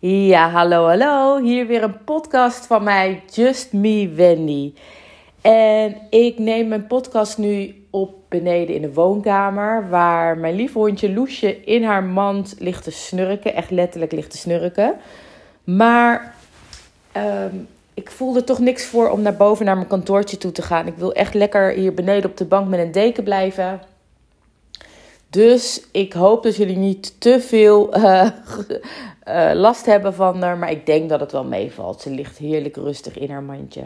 Ja, hallo, hallo. Hier weer een podcast van mij, Just Me Wendy. En ik neem mijn podcast nu op beneden in de woonkamer, waar mijn lief hondje Loesje in haar mand ligt te snurken. Echt letterlijk ligt te snurken. Maar um, ik voelde toch niks voor om naar boven naar mijn kantoortje toe te gaan. Ik wil echt lekker hier beneden op de bank met een deken blijven. Dus ik hoop dat jullie niet te veel uh, uh, last hebben van haar. Maar ik denk dat het wel meevalt. Ze ligt heerlijk rustig in haar mandje.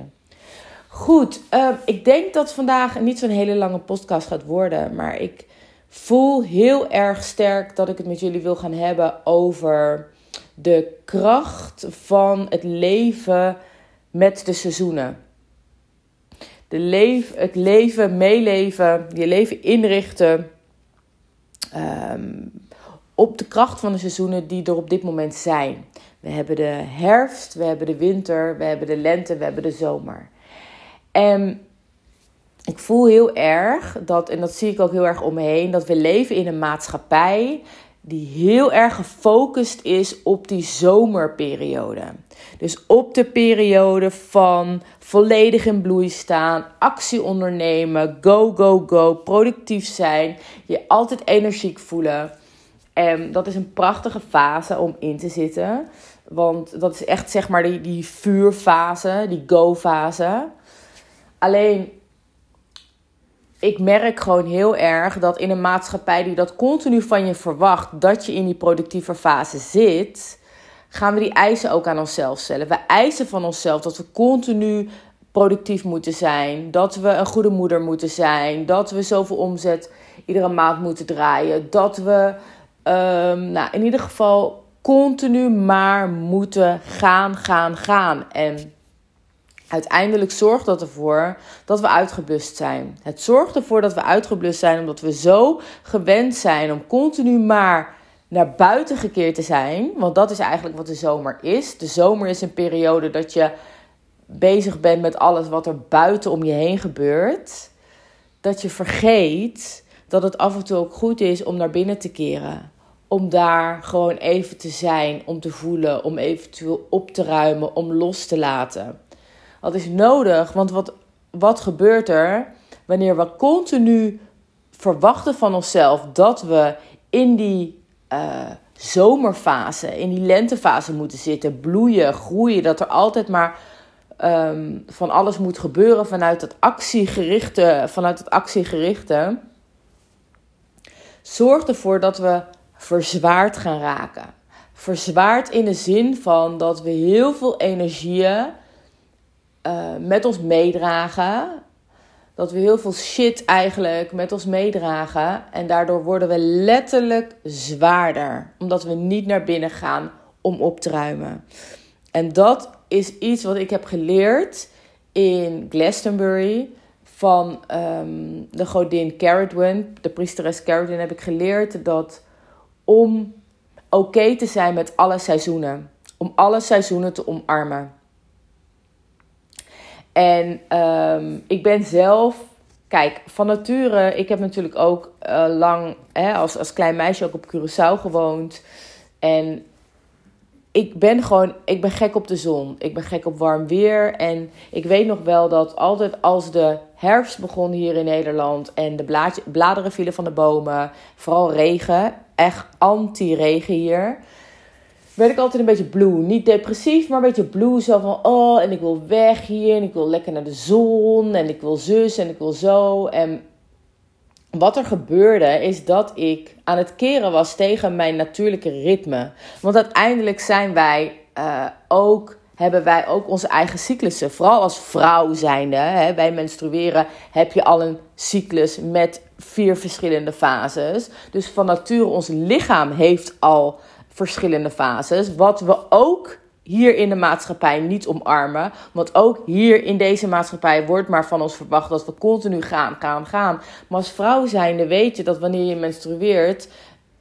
Goed, uh, ik denk dat vandaag niet zo'n hele lange podcast gaat worden. Maar ik voel heel erg sterk dat ik het met jullie wil gaan hebben over de kracht van het leven met de seizoenen. De leef, het leven, meeleven, je leven inrichten um, op de kracht van de seizoenen die er op dit moment zijn. We hebben de herfst, we hebben de winter, we hebben de lente, we hebben de zomer. En ik voel heel erg dat, en dat zie ik ook heel erg om me heen, dat we leven in een maatschappij die heel erg gefocust is op die zomerperiode. Dus op de periode van volledig in bloei staan, actie ondernemen, go, go, go, productief zijn, je altijd energiek voelen. En dat is een prachtige fase om in te zitten. Want dat is echt zeg maar die, die vuurfase, die go-fase. Alleen ik merk gewoon heel erg dat in een maatschappij die dat continu van je verwacht, dat je in die productieve fase zit, gaan we die eisen ook aan onszelf stellen. We eisen van onszelf dat we continu productief moeten zijn, dat we een goede moeder moeten zijn, dat we zoveel omzet iedere maand moeten draaien, dat we um, nou, in ieder geval continu maar moeten gaan, gaan, gaan. En uiteindelijk zorgt dat ervoor dat we uitgeblust zijn. Het zorgt ervoor dat we uitgeblust zijn omdat we zo gewend zijn om continu maar naar buiten gekeerd te zijn. Want dat is eigenlijk wat de zomer is. De zomer is een periode dat je bezig bent met alles wat er buiten om je heen gebeurt. Dat je vergeet dat het af en toe ook goed is om naar binnen te keren. Om daar gewoon even te zijn, om te voelen, om eventueel op te ruimen, om los te laten. Dat is nodig, want wat, wat gebeurt er wanneer we continu verwachten van onszelf dat we in die uh, zomerfase, in die lentefase moeten zitten, bloeien, groeien, dat er altijd maar um, van alles moet gebeuren vanuit het actiegerichte, vanuit het actiegerichte, zorgt ervoor dat we verzwaard gaan raken. Verzwaard in de zin van dat we heel veel energieën uh, met ons meedragen. Dat we heel veel shit eigenlijk met ons meedragen. En daardoor worden we letterlijk zwaarder. Omdat we niet naar binnen gaan om op te ruimen. En dat is iets wat ik heb geleerd in Glastonbury. Van um, de godin Caradwin, de priesteres Caradwin, heb ik geleerd dat om oké te zijn met alle seizoenen. Om alle seizoenen te omarmen. En um, ik ben zelf, kijk, van nature, ik heb natuurlijk ook uh, lang hè, als, als klein meisje ook op Curaçao gewoond. En ik ben gewoon, ik ben gek op de zon. Ik ben gek op warm weer. En ik weet nog wel dat altijd als de herfst begon hier in Nederland en de bladeren vielen van de bomen, vooral regen, echt anti-regen hier werd ik altijd een beetje blue. Niet depressief, maar een beetje blue. Zo van, oh, en ik wil weg hier. En ik wil lekker naar de zon. En ik wil zus en ik wil zo. En wat er gebeurde, is dat ik aan het keren was tegen mijn natuurlijke ritme. Want uiteindelijk zijn wij uh, ook hebben wij ook onze eigen cyclussen. Vooral als vrouw zijnde, hè, bij menstrueren heb je al een cyclus met vier verschillende fases. Dus van nature, ons lichaam heeft al verschillende fases. Wat we ook hier in de maatschappij niet omarmen. Want ook hier in deze maatschappij wordt maar van ons verwacht dat we continu gaan, gaan, gaan. Maar als vrouw zijnde weet je dat wanneer je menstrueert,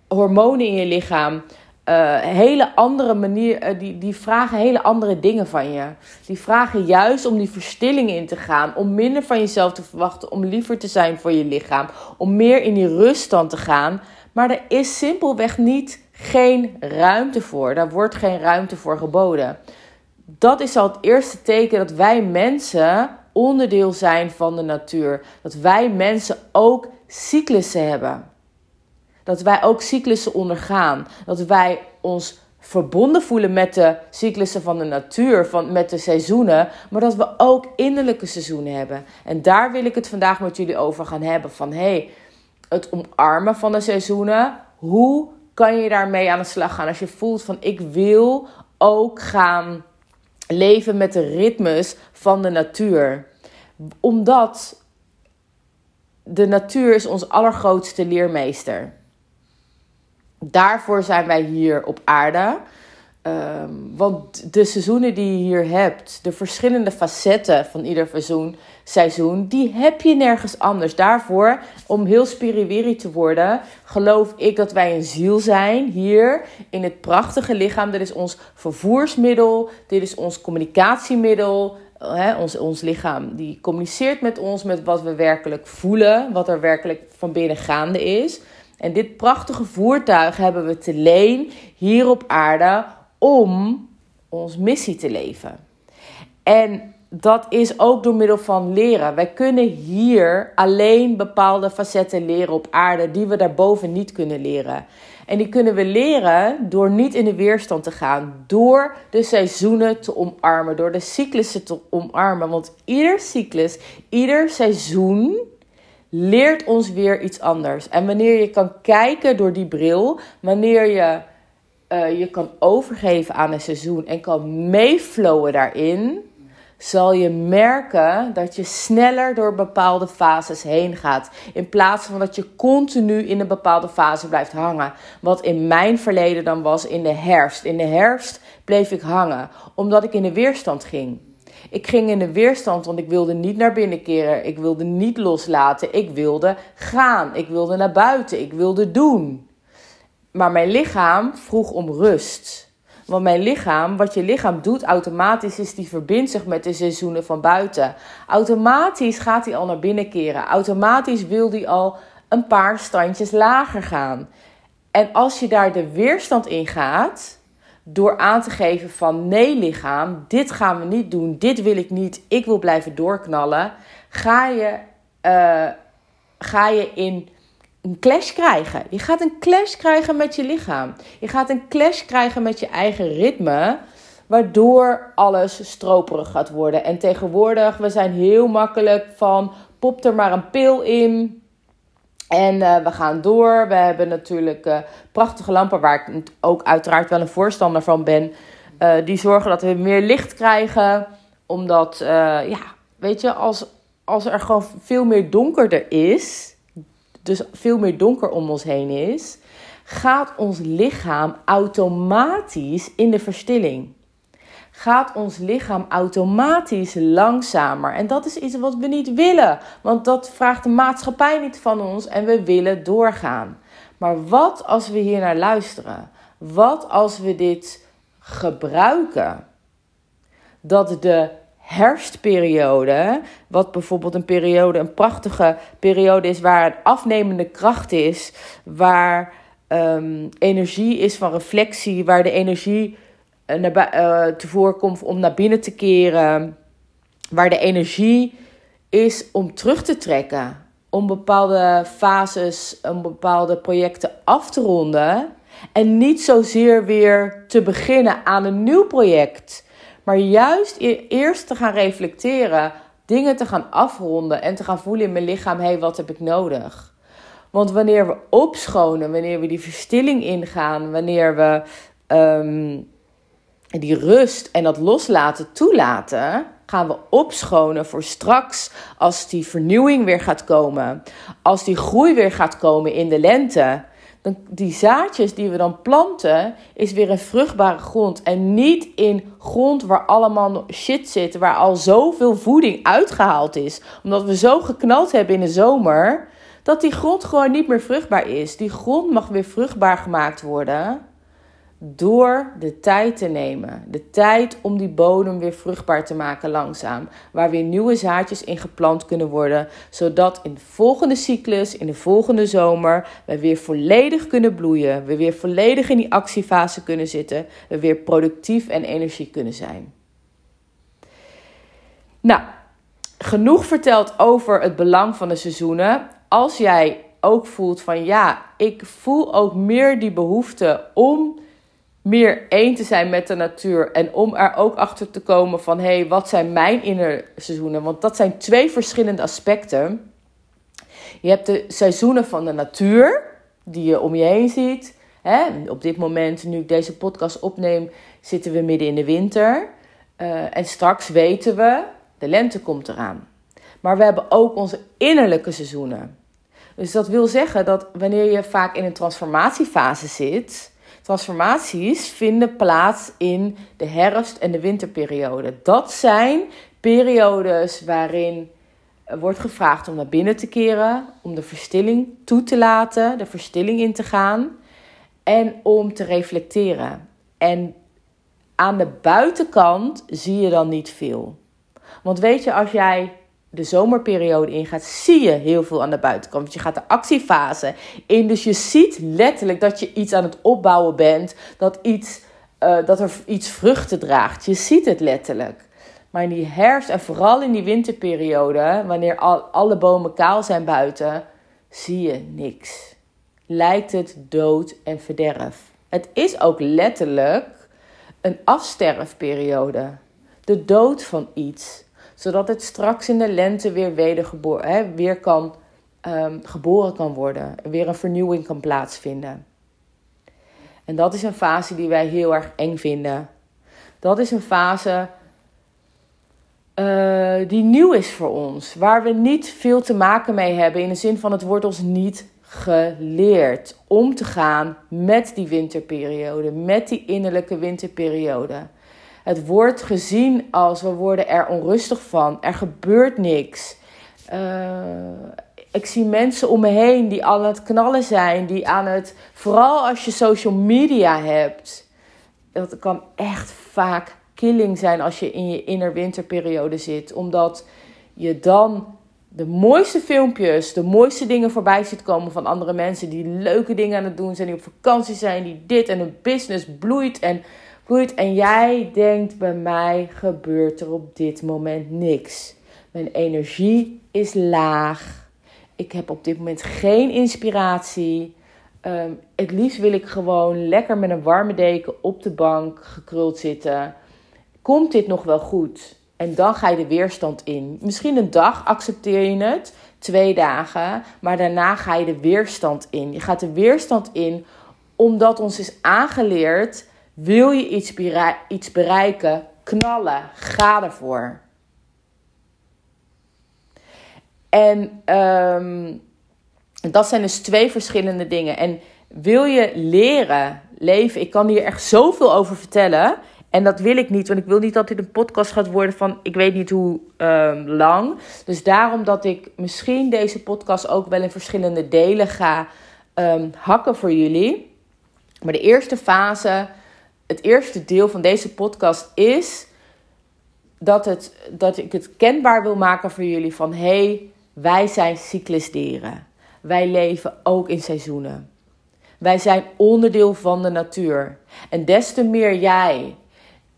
hormonen in je lichaam. Uh, hele andere manier, uh, die, die vragen hele andere dingen van je. Die vragen juist om die verstilling in te gaan. Om minder van jezelf te verwachten. Om liever te zijn voor je lichaam. Om meer in die ruststand te gaan. Maar er is simpelweg niet geen ruimte voor. Daar wordt geen ruimte voor geboden. Dat is al het eerste teken dat wij mensen onderdeel zijn van de natuur. Dat wij mensen ook cyclussen hebben. Dat wij ook cyclussen ondergaan. Dat wij ons verbonden voelen met de cyclussen van de natuur, van, met de seizoenen, maar dat we ook innerlijke seizoenen hebben. En daar wil ik het vandaag met jullie over gaan hebben. Van hey, het omarmen van de seizoenen. Hoe kan je daarmee aan de slag gaan? Als je voelt van ik wil ook gaan leven met de ritmes van de natuur. Omdat de natuur is ons allergrootste leermeester. Daarvoor zijn wij hier op aarde. Um, want de seizoenen die je hier hebt, de verschillende facetten van ieder seizoen, seizoen, die heb je nergens anders. Daarvoor, om heel spiriwiri te worden, geloof ik dat wij een ziel zijn hier in het prachtige lichaam. Dit is ons vervoersmiddel, dit is ons communicatiemiddel. Ons, ons lichaam die communiceert met ons, met wat we werkelijk voelen, wat er werkelijk van binnen gaande is. En dit prachtige voertuig hebben we te leen hier op aarde om ons missie te leven. En dat is ook door middel van leren. Wij kunnen hier alleen bepaalde facetten leren op aarde die we daarboven niet kunnen leren. En die kunnen we leren door niet in de weerstand te gaan, door de seizoenen te omarmen, door de cyclussen te omarmen. Want ieder cyclus, ieder seizoen leert ons weer iets anders. En wanneer je kan kijken door die bril, wanneer je uh, je kan overgeven aan een seizoen en kan meeflowen daarin, zal je merken dat je sneller door bepaalde fases heen gaat. In plaats van dat je continu in een bepaalde fase blijft hangen. Wat in mijn verleden dan was in de herfst. In de herfst bleef ik hangen, omdat ik in de weerstand ging. Ik ging in de weerstand, want ik wilde niet naar binnen keren. Ik wilde niet loslaten. Ik wilde gaan. Ik wilde naar buiten. Ik wilde doen. Maar mijn lichaam vroeg om rust. Want mijn lichaam, wat je lichaam doet automatisch, is die verbindt zich met de seizoenen van buiten. Automatisch gaat hij al naar binnen keren. Automatisch wil hij al een paar standjes lager gaan. En als je daar de weerstand in gaat, door aan te geven van nee lichaam, dit gaan we niet doen, dit wil ik niet, ik wil blijven doorknallen, ga je, uh, ga je in een clash krijgen. Je gaat een clash krijgen met je lichaam. Je gaat een clash krijgen met je eigen ritme, waardoor alles stroperig gaat worden. En tegenwoordig, we zijn heel makkelijk van pop er maar een pil in. En uh, we gaan door. We hebben natuurlijk uh, prachtige lampen, waar ik ook uiteraard wel een voorstander van ben. Uh, die zorgen dat we meer licht krijgen. Omdat, ja, weet je, als, als er gewoon veel meer donkerder is, dus veel meer donker om ons heen is, gaat ons lichaam automatisch in de verstilling gaat ons lichaam automatisch langzamer. En dat is iets wat we niet willen, want dat vraagt de maatschappij niet van ons en we willen doorgaan. Maar wat als we hier naar luisteren? Wat als we dit gebruiken? Dat de herfstperiode, wat bijvoorbeeld een periode, een prachtige periode is waar een afnemende kracht is, waar um, energie is van reflectie, waar de energie uh, naar, uh, tevoren komt om naar binnen te keren, waar de energie is om terug te trekken, om bepaalde fases, om bepaalde projecten af te ronden en niet zozeer weer te beginnen aan een nieuw project, maar juist e-, eerst te gaan reflecteren, dingen te gaan afronden en te gaan voelen in mijn lichaam: hé, hey, wat heb ik nodig? Want wanneer we opschonen, wanneer we die verstilling ingaan, wanneer we um, die rust en dat loslaten toelaten, gaan we opschonen voor straks als die vernieuwing weer gaat komen. Als die groei weer gaat komen in de lente. Dan, die zaadjes die we dan planten, is weer een vruchtbare grond. En niet in grond waar allemaal shit zit, waar al zoveel voeding uitgehaald is. Omdat we zo geknald hebben in de zomer, dat die grond gewoon niet meer vruchtbaar is. Die grond mag weer vruchtbaar gemaakt worden door de tijd te nemen. De tijd om die bodem weer vruchtbaar te maken langzaam. Waar weer nieuwe zaadjes in geplant kunnen worden. Zodat in de volgende cyclus, in de volgende zomer, we weer volledig kunnen bloeien. We weer volledig in die actiefase kunnen zitten. We weer productief en energiek kunnen zijn. Nou, genoeg verteld over het belang van de seizoenen. Als jij ook voelt van ja, ik voel ook meer die behoefte om meer één te zijn met de natuur. En om er ook achter te komen van hé, hey, wat zijn mijn innerseizoenen? Want dat zijn twee verschillende aspecten. Je hebt de seizoenen van de natuur, die je om je heen ziet. Hè? Op dit moment, nu ik deze podcast opneem, zitten we midden in de winter. Uh, en straks weten we, de lente komt eraan. Maar we hebben ook onze innerlijke seizoenen. Dus dat wil zeggen dat wanneer je vaak in een transformatiefase zit, transformaties vinden plaats in de herfst- en de winterperiode. Dat zijn periodes waarin wordt gevraagd om naar binnen te keren, om de verstilling toe te laten, de verstilling in te gaan en om te reflecteren. En aan de buitenkant zie je dan niet veel. Want weet je, als jij de zomerperiode ingaat, zie je heel veel aan de buitenkant. Want je gaat de actiefase in. Dus je ziet letterlijk dat je iets aan het opbouwen bent. Dat, iets, uh, dat er iets vruchten draagt. Je ziet het letterlijk. Maar in die herfst en vooral in die winterperiode, wanneer al, alle bomen kaal zijn buiten, zie je niks. Lijkt het dood en verderf. Het is ook letterlijk een afsterfperiode. De dood van iets zodat het straks in de lente weer, hè, weer kan, um, geboren kan worden. Weer een vernieuwing kan plaatsvinden. En dat is een fase die wij heel erg eng vinden. Dat is een fase uh, die nieuw is voor ons. Waar we niet veel te maken mee hebben. In de zin van het wordt ons niet geleerd om te gaan met die winterperiode. Met die innerlijke winterperiode. Het wordt gezien als we worden er onrustig van. Er gebeurt niks. Uh, ik zie mensen om me heen die aan het knallen zijn. Die aan het. Vooral als je social media hebt. Dat kan echt vaak killing zijn als je in je innerwinterperiode zit. Omdat je dan de mooiste filmpjes, de mooiste dingen voorbij ziet komen van andere mensen. Die leuke dingen aan het doen zijn. Die op vakantie zijn. Die dit en hun business bloeit. En Goed, en jij denkt bij mij gebeurt er op dit moment niks. Mijn energie is laag. Ik heb op dit moment geen inspiratie. Um, het liefst wil ik gewoon lekker met een warme deken op de bank gekruld zitten. Komt dit nog wel goed? En dan ga je de weerstand in. Misschien een dag accepteer je het, twee dagen, maar daarna ga je de weerstand in. Je gaat de weerstand in omdat ons is aangeleerd wil je iets, iets bereiken? Knallen. Ga ervoor. En um, dat zijn dus twee verschillende dingen. En wil je leren leven? Ik kan hier echt zoveel over vertellen. En dat wil ik niet, want ik wil niet dat dit een podcast gaat worden van ik weet niet hoe um, lang. Dus daarom dat ik misschien deze podcast ook wel in verschillende delen ga um, hakken voor jullie. Maar de eerste fase het eerste deel van deze podcast is dat, het, dat ik het kenbaar wil maken voor jullie van hey, wij zijn cyclusdieren. Wij leven ook in seizoenen. Wij zijn onderdeel van de natuur. En des te meer jij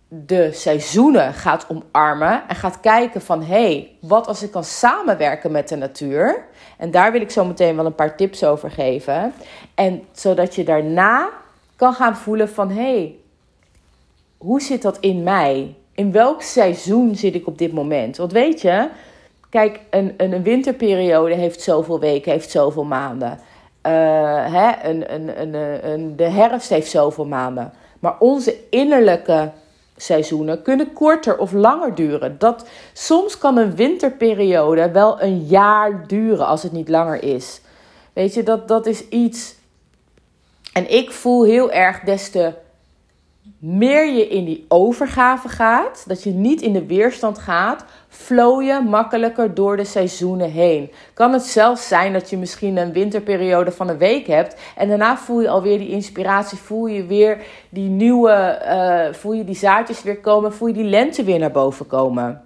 de seizoenen gaat omarmen en gaat kijken van hé, hey, wat als ik kan samenwerken met de natuur? En daar wil ik zo meteen wel een paar tips over geven. En zodat je daarna kan gaan voelen van hé, hey, hoe zit dat in mij? In welk seizoen zit ik op dit moment? Want weet je, kijk, een, een, winterperiode heeft zoveel weken, heeft zoveel maanden. Uh, hè, een, een, een, een, de herfst heeft zoveel maanden. Maar onze innerlijke seizoenen kunnen korter of langer duren. Dat, soms kan een winterperiode wel een jaar duren als het niet langer is. Weet je, dat, dat is iets. En ik voel heel erg des te meer je in die overgave gaat, dat je niet in de weerstand gaat, flow je makkelijker door de seizoenen heen. Kan het zelfs zijn dat je misschien een winterperiode van een week hebt en daarna voel je alweer die inspiratie, voel je weer die nieuwe, uh, voel je die zaadjes weer komen, voel je die lente weer naar boven komen.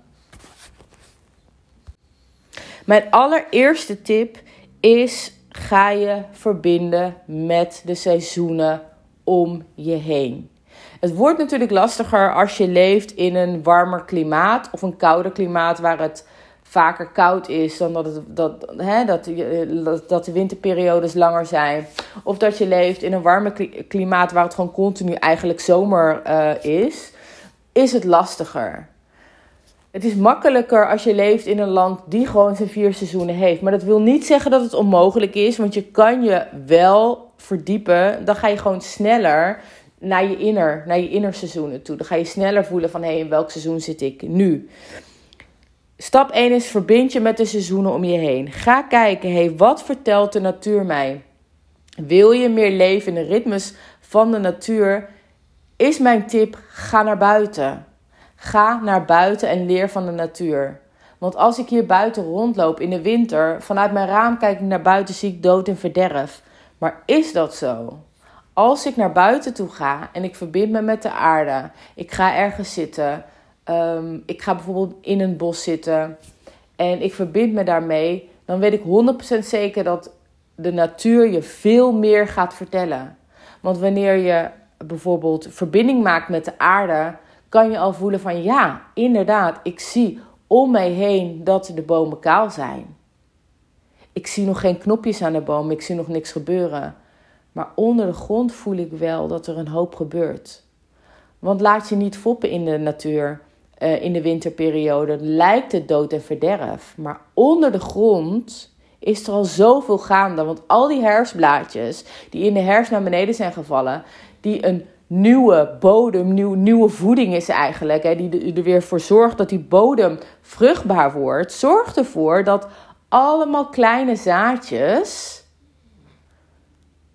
Mijn allereerste tip is: ga je verbinden met de seizoenen om je heen. Het wordt natuurlijk lastiger als je leeft in een warmer klimaat of een kouder klimaat waar het vaker koud is dan dat, het, dat, hè, dat, dat de winterperiodes langer zijn. Of dat je leeft in een warmer klimaat waar het gewoon continu eigenlijk zomer uh, is, is het lastiger. Het is makkelijker als je leeft in een land die gewoon zijn vier seizoenen heeft. Maar dat wil niet zeggen dat het onmogelijk is, want je kan je wel verdiepen. Dan ga je gewoon sneller naar je inner, naar je innerseizoenen toe. Dan ga je sneller voelen van hé, hey, in welk seizoen zit ik nu? Stap 1 is verbind je met de seizoenen om je heen. Ga kijken, hé, hey, wat vertelt de natuur mij? Wil je meer leven in de ritmes van de natuur? Is mijn tip: ga naar buiten. Ga naar buiten en leer van de natuur. Want als ik hier buiten rondloop in de winter, vanuit mijn raam kijk ik naar buiten, zie ik dood en verderf. Maar is dat zo? Als ik naar buiten toe ga en ik verbind me met de aarde, ik ga ergens zitten, um, ik ga bijvoorbeeld in een bos zitten en ik verbind me daarmee, dan weet ik 100% zeker dat de natuur je veel meer gaat vertellen. Want wanneer je bijvoorbeeld verbinding maakt met de aarde, kan je al voelen van ja, inderdaad, ik zie om mij heen dat de bomen kaal zijn. Ik zie nog geen knopjes aan de boom, ik zie nog niks gebeuren. Maar onder de grond voel ik wel dat er een hoop gebeurt. Want laat je niet foppen in de natuur uh, in de winterperiode. Lijkt het dood en verderf. Maar onder de grond is er al zoveel gaande. Want al die herfstblaadjes die in de herfst naar beneden zijn gevallen, die een nieuwe bodem, nieuw, nieuwe voeding is eigenlijk, hè, die er weer voor zorgt dat die bodem vruchtbaar wordt, zorgt ervoor dat allemaal kleine zaadjes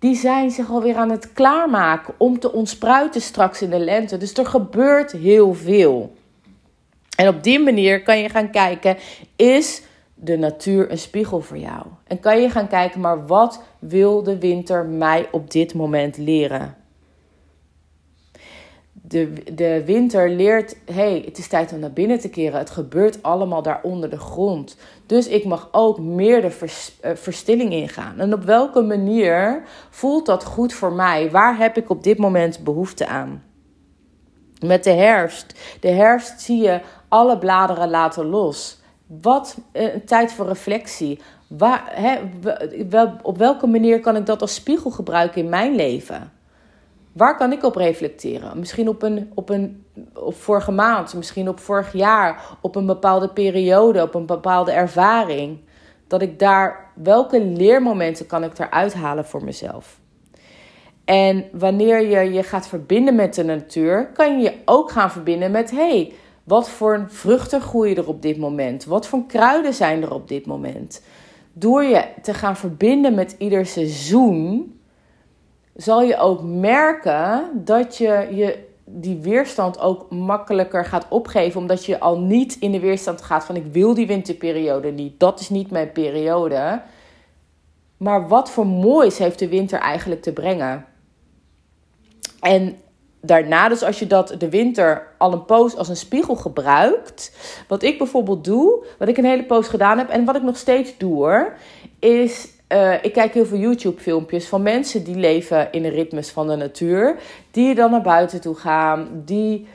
die zijn zich alweer aan het klaarmaken om te ontspruiten straks in de lente. Dus er gebeurt heel veel. En op die manier kan je gaan kijken, is de natuur een spiegel voor jou? En kan je gaan kijken, maar wat wil de winter mij op dit moment leren? De, de winter leert: hey, het is tijd om naar binnen te keren. Het gebeurt allemaal daar onder de grond. Dus ik mag ook meer de uh, verstilling ingaan. En op welke manier voelt dat goed voor mij? Waar heb ik op dit moment behoefte aan? Met de herfst. De herfst zie je alle bladeren laten los. Wat eh, een tijd voor reflectie. Waar, hè, wel, op welke manier kan ik dat als spiegel gebruiken in mijn leven? Waar kan ik op reflecteren? Misschien op een, op een op vorige maand, misschien op vorig jaar, op een bepaalde periode, op een bepaalde ervaring. Dat ik daar, welke leermomenten kan ik eruit halen voor mezelf? En wanneer je je gaat verbinden met de natuur, kan je je ook gaan verbinden met: hey, wat voor vruchten groeien er op dit moment? Wat voor kruiden zijn er op dit moment? Door je te gaan verbinden met ieder seizoen, zal je ook merken dat je, je die weerstand ook makkelijker gaat opgeven. Omdat je al niet in de weerstand gaat van ik wil die winterperiode niet. Dat is niet mijn periode. Maar wat voor moois heeft de winter eigenlijk te brengen? En daarna, dus als je dat de winter al een poos als een spiegel gebruikt. Wat ik bijvoorbeeld doe, wat ik een hele poos gedaan heb en wat ik nog steeds doe, is uh, ik kijk heel veel YouTube-filmpjes van mensen die leven in de ritmes van de natuur. Die dan naar buiten toe gaan. Die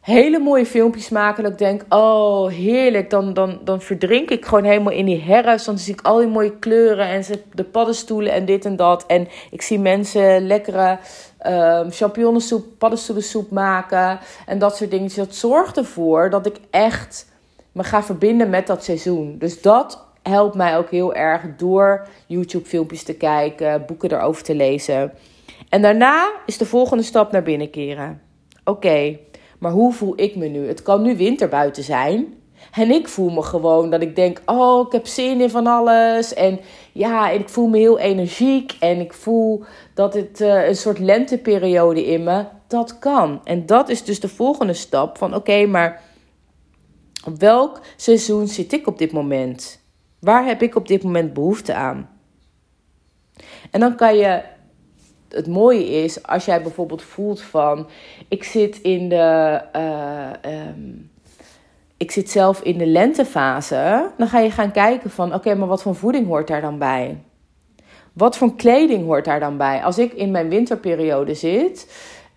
hele mooie filmpjes maken. Dat ik denk, oh heerlijk. Dan, dan, dan verdrink ik gewoon helemaal in die herfst. Dan zie ik al die mooie kleuren en de paddenstoelen en dit en dat. En ik zie mensen lekkere um, champignonsoep, paddenstoelensoep maken. En dat soort dingen. Dat zorgt ervoor dat ik echt me ga verbinden met dat seizoen. Dus dat helpt mij ook heel erg door YouTube-filmpjes te kijken, boeken erover te lezen. En daarna is de volgende stap naar binnen keren. Oké, maar hoe voel ik me nu? Het kan nu winter buiten zijn. En ik voel me gewoon dat ik denk: oh, ik heb zin in van alles. En ja, ik voel me heel energiek. En ik voel dat het uh, een soort lenteperiode in me. dat kan. En dat is dus de volgende stap van oké, maar welk seizoen zit ik op dit moment? Waar heb ik op dit moment behoefte aan? En dan kan je. Het mooie is als jij bijvoorbeeld voelt van ik zit in de. Uh, um, ik zit zelf in de lentefase. Dan ga je gaan kijken van oké, maar wat voor voeding hoort daar dan bij? Wat voor kleding hoort daar dan bij? Als ik in mijn winterperiode zit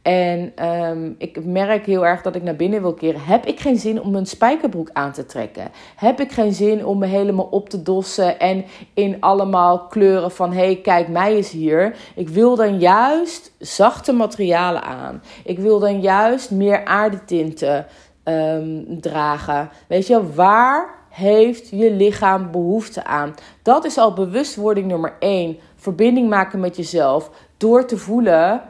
en um, ik merk heel erg dat ik naar binnen wil keren, heb ik geen zin om een spijkerbroek aan te trekken. Heb ik geen zin om me helemaal op te dossen en in allemaal kleuren van hé, hey, kijk, mij is hier. Ik wil dan juist zachte materialen aan. Ik wil dan juist meer aardetinten um, dragen. Weet je, waar heeft je lichaam behoefte aan? Dat is al bewustwording nummer 1. Verbinding maken met jezelf door te voelen.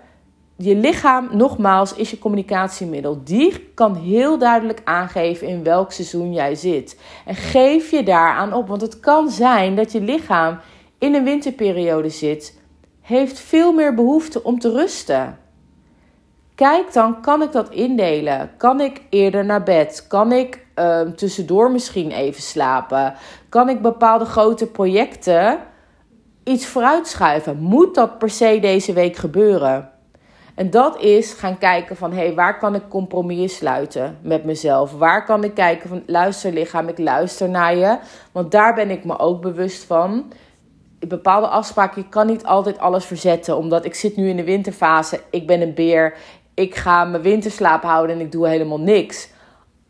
Je lichaam, nogmaals, is je communicatiemiddel. Die kan heel duidelijk aangeven in welk seizoen jij zit. En geef je daaraan op, want het kan zijn dat je lichaam in een winterperiode zit, heeft veel meer behoefte om te rusten. Kijk dan, kan ik dat indelen? Kan ik eerder naar bed? Kan ik uh, tussendoor misschien even slapen? Kan ik bepaalde grote projecten iets vooruitschuiven? Moet dat per se deze week gebeuren? En dat is gaan kijken van, hé, hey, waar kan ik compromis sluiten met mezelf? Waar kan ik kijken van, luister lichaam, ik luister naar je. Want daar ben ik me ook bewust van. Bepaalde afspraken, je kan niet altijd alles verzetten. Omdat ik zit nu in de winterfase, ik ben een beer ik ga mijn winterslaap houden en ik doe helemaal niks.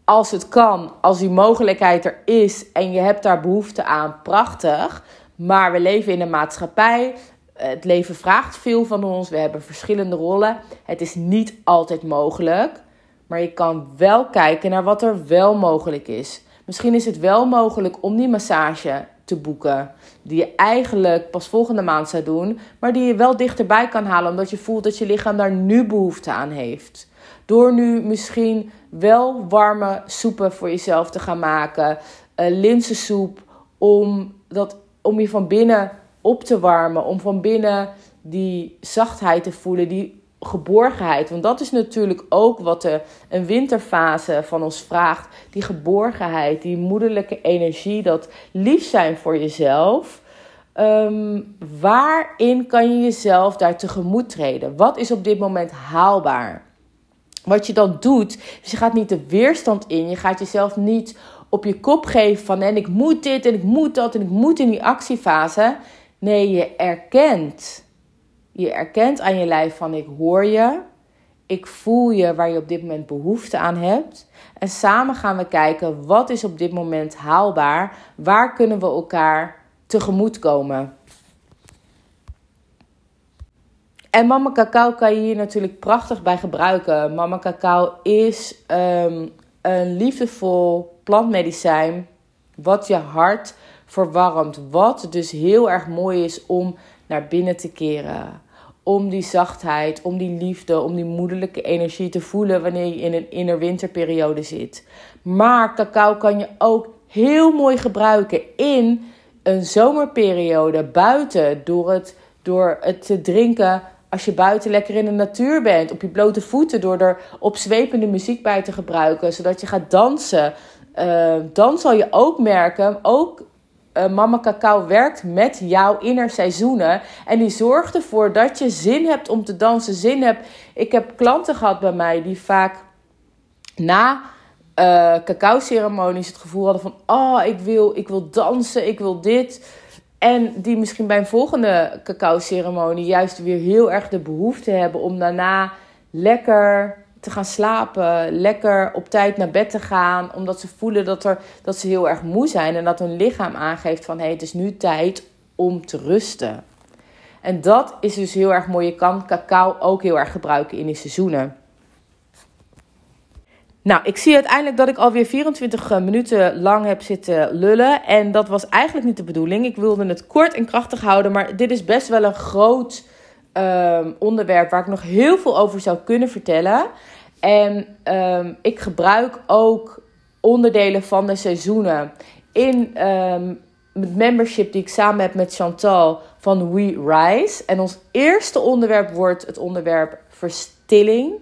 Als het kan, als die mogelijkheid er is en je hebt daar behoefte aan, prachtig. Maar we leven in een maatschappij. Het leven vraagt veel van ons. We hebben verschillende rollen. Het is niet altijd mogelijk. Maar je kan wel kijken naar wat er wel mogelijk is. Misschien is het wel mogelijk om die massage te boeken. Die je eigenlijk pas volgende maand zou doen, maar die je wel dichterbij kan halen omdat je voelt dat je lichaam daar nu behoefte aan heeft. Door nu misschien wel warme soepen voor jezelf te gaan maken, uh, linzensoep, om, dat, om je van binnen op te warmen, om van binnen die zachtheid te voelen, die geborgenheid. Want dat is natuurlijk ook wat de, een winterfase van ons vraagt. Die geborgenheid, die moederlijke energie, dat lief zijn voor jezelf. Ehm, waarin kan je jezelf daar tegemoet treden? Wat is op dit moment haalbaar? Wat je dan doet, dus je gaat niet de weerstand in. Je gaat jezelf niet op je kop geven van en ik moet dit en ik moet dat en ik moet in die actiefase. Nee, je erkent je erkent aan je lijf van ik hoor je. Ik voel je waar je op dit moment behoefte aan hebt. En samen gaan we kijken wat is op dit moment haalbaar. Waar kunnen we elkaar tegemoet komen. En Mama Cacao kan je hier natuurlijk prachtig bij gebruiken. Mama Cacao is um, een liefdevol plantmedicijn wat je hart verwarmt. Wat dus heel erg mooi is om naar binnen te keren om die zachtheid, om die liefde, om die moederlijke energie te voelen wanneer je in een innerwinterperiode zit. Maar cacao kan je ook heel mooi gebruiken in een zomerperiode buiten door het, door het te drinken als je buiten lekker in de natuur bent, op je blote voeten, door er opzwepende muziek bij te gebruiken, zodat je gaat dansen. Uh, dan zal je ook merken, ook uh, Mama Cacao werkt met jouw innerseizoenen. En die zorgt ervoor dat je zin hebt om te dansen. Zin hebt. Ik heb klanten gehad bij mij die vaak na uh, cacao-ceremonies het gevoel hadden van... Oh, ik wil, ik wil dansen, ik wil dit. En die misschien bij een volgende cacao-ceremonie juist weer heel erg de behoefte hebben om daarna lekker te gaan slapen, lekker op tijd naar bed te gaan, omdat ze voelen dat, er, dat ze heel erg moe zijn en dat hun lichaam aangeeft van hé, hey, het is nu tijd om te rusten. En dat is dus heel erg mooi. Je kan cacao ook heel erg gebruiken in die seizoenen. Nou, ik zie uiteindelijk dat ik alweer 24 eh, minuten lang heb zitten lullen. En dat was eigenlijk niet de bedoeling. Ik wilde het kort en krachtig houden. Maar dit is best wel een groot Ehm, onderwerp waar ik nog heel veel over zou kunnen vertellen. En ehm, ik gebruik ook onderdelen van de seizoenen in um, het membership die ik samen heb met Chantal van We Rise. En ons eerste onderwerp wordt het onderwerp verstilling.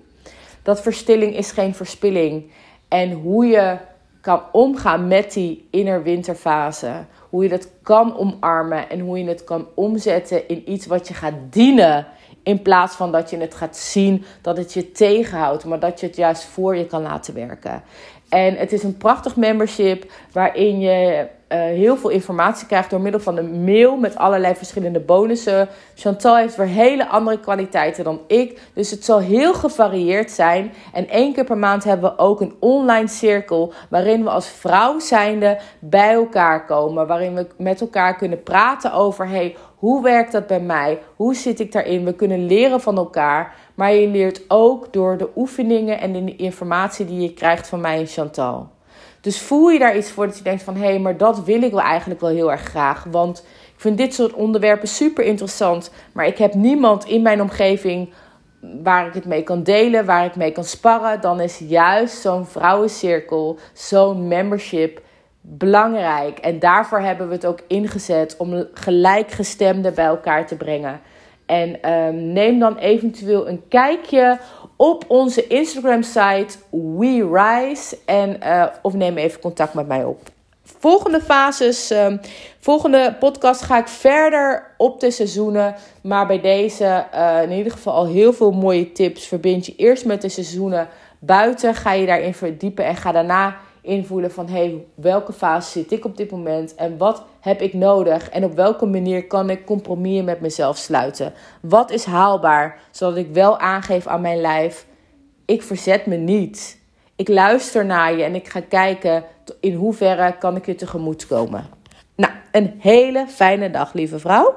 dat verstilling is geen verspilling. En hoe je kan omgaan met die inner-winterfase. Hoe je dat kan omarmen en hoe je het kan omzetten in iets wat je gaat dienen. In plaats van dat je het gaat zien dat het je tegenhoudt, maar dat je het juist voor je kan laten werken. En het is een prachtig membership waarin je uh, heel veel informatie krijgt door middel van een mail met allerlei verschillende bonussen. Chantal heeft weer hele andere kwaliteiten dan ik. Dus het zal heel gevarieerd zijn. En één keer per maand hebben we ook een online cirkel waarin we als vrouw zijnde bij elkaar komen. Waarin we met elkaar kunnen praten over hey, hoe werkt dat bij mij? Hoe zit ik daarin? We kunnen leren van elkaar. Maar je leert ook door de oefeningen en de informatie die je krijgt van mij en Chantal. Dus voel je daar iets voor dat je denkt van hé, hey, maar dat wil ik wel eigenlijk wel heel erg graag. Want ik vind dit soort onderwerpen super interessant. Maar ik heb niemand in mijn omgeving waar ik het mee kan delen, waar ik mee kan sparren. Dan is juist zo'n vrouwencirkel, zo'n membership belangrijk. En daarvoor hebben we het ook ingezet om gelijkgestemden bij elkaar te brengen. En um, neem dan eventueel een kijkje op onze Instagram site We Rise. En, uh, of neem even contact met mij op. Volgende fases, um, volgende podcast ga ik verder op de seizoenen. Maar bij deze uh, in ieder geval al heel veel mooie tips. Verbind je eerst met de seizoenen buiten. Ga je daarin verdiepen en ga daarna invoelen van hey, welke fase zit ik op dit moment en wat heb ik nodig en op welke manier kan ik compromissen met mezelf sluiten? Wat is haalbaar zodat ik wel aangeef aan mijn lijf: ik verzet me niet. Ik luister naar je en ik ga kijken in hoeverre kan ik je tegemoet komen. Nou, een hele fijne dag, lieve vrouw.